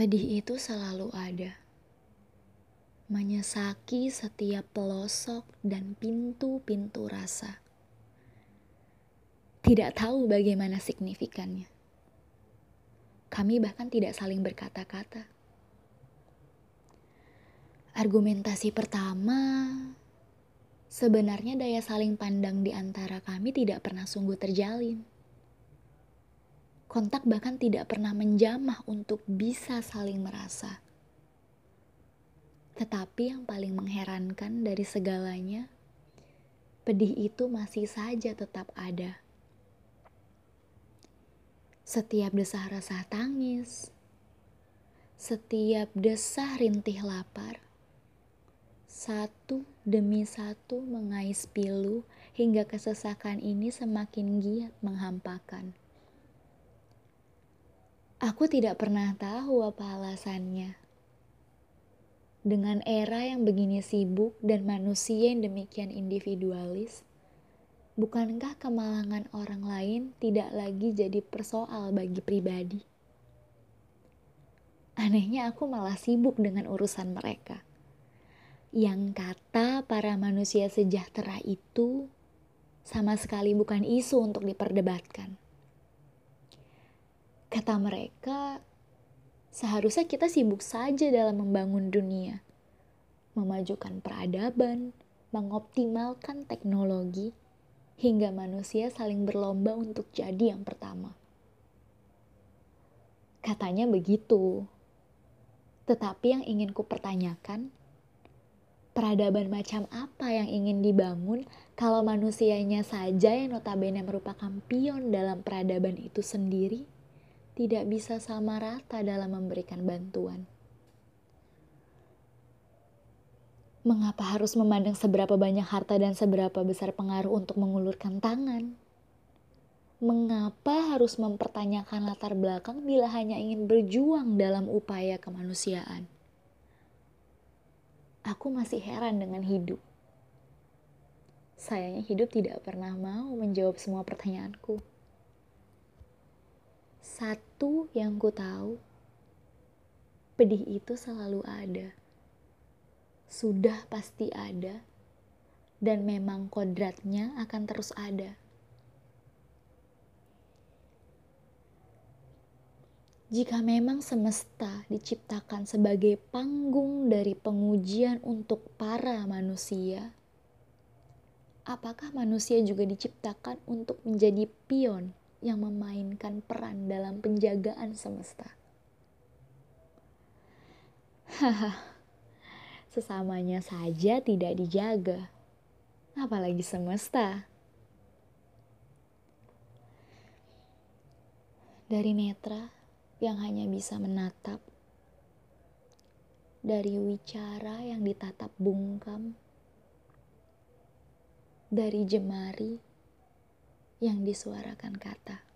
Pedih itu selalu ada, menyesaki setiap pelosok dan pintu-pintu rasa. Tidak tahu bagaimana signifikannya. Kami bahkan tidak saling berkata-kata. Argumentasi pertama, sebenarnya daya saling pandang di antara kami tidak pernah sungguh terjalin kontak bahkan tidak pernah menjamah untuk bisa saling merasa. Tetapi yang paling mengherankan dari segalanya, pedih itu masih saja tetap ada. Setiap desah rasa tangis, setiap desah rintih lapar, satu demi satu mengais pilu hingga kesesakan ini semakin giat menghampakan. Aku tidak pernah tahu apa alasannya. Dengan era yang begini sibuk dan manusia yang demikian individualis, bukankah kemalangan orang lain tidak lagi jadi persoal bagi pribadi? Anehnya aku malah sibuk dengan urusan mereka. Yang kata para manusia sejahtera itu sama sekali bukan isu untuk diperdebatkan. Kata mereka, seharusnya kita sibuk saja dalam membangun dunia, memajukan peradaban, mengoptimalkan teknologi, hingga manusia saling berlomba untuk jadi yang pertama. Katanya begitu. Tetapi yang ingin ku pertanyakan, peradaban macam apa yang ingin dibangun kalau manusianya saja yang notabene merupakan pion dalam peradaban itu sendiri? Tidak bisa sama rata dalam memberikan bantuan. Mengapa harus memandang seberapa banyak harta dan seberapa besar pengaruh untuk mengulurkan tangan? Mengapa harus mempertanyakan latar belakang bila hanya ingin berjuang dalam upaya kemanusiaan? Aku masih heran dengan hidup. Sayangnya hidup tidak pernah mau menjawab semua pertanyaanku. Satu yang ku tahu, pedih itu selalu ada. Sudah pasti ada, dan memang kodratnya akan terus ada. Jika memang semesta diciptakan sebagai panggung dari pengujian untuk para manusia, apakah manusia juga diciptakan untuk menjadi pion yang memainkan peran dalam penjagaan semesta. Haha, sesamanya saja tidak dijaga, apalagi semesta. Dari netra yang hanya bisa menatap, dari wicara yang ditatap bungkam, dari jemari yang disuarakan kata.